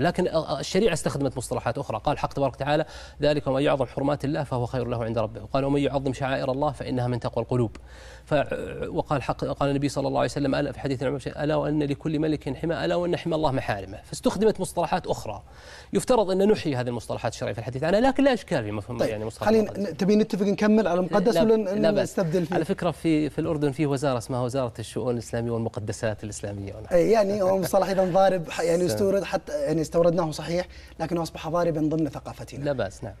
لكن الشريعة استخدمت مصطلحات أخرى قال حق تبارك وتعالى ذلك ومن يعظم حرمات الله فهو خير له عند ربه وقال ومن يعظم شعائر الله فإنها من تقوى القلوب ف وقال حق قال النبي صلى الله عليه وسلم ألا في حديث العمر ألا وأن لكل ملك حمى ألا وأن حمى الله محارمه فاستخدمت مصطلحات أخرى يفترض أن نحيي هذه المصطلحات الشرعية في الحديث عنها لكن لا إشكال في مفهوم طيب يعني مصطلح خلينا. تبي نتفق نكمل على المقدس لا- ولا لا. نستبدل فيه على فكرة في في الأردن في وزارة اسمها وزارة الشؤون الإسلامية والمقدسات الإسلامية يعني هو مصطلح إذا ضارب يعني. استورد حتى يعني استوردناه صحيح لكنه أصبح ضاربا ضمن ثقافتنا. لا بأس نعم.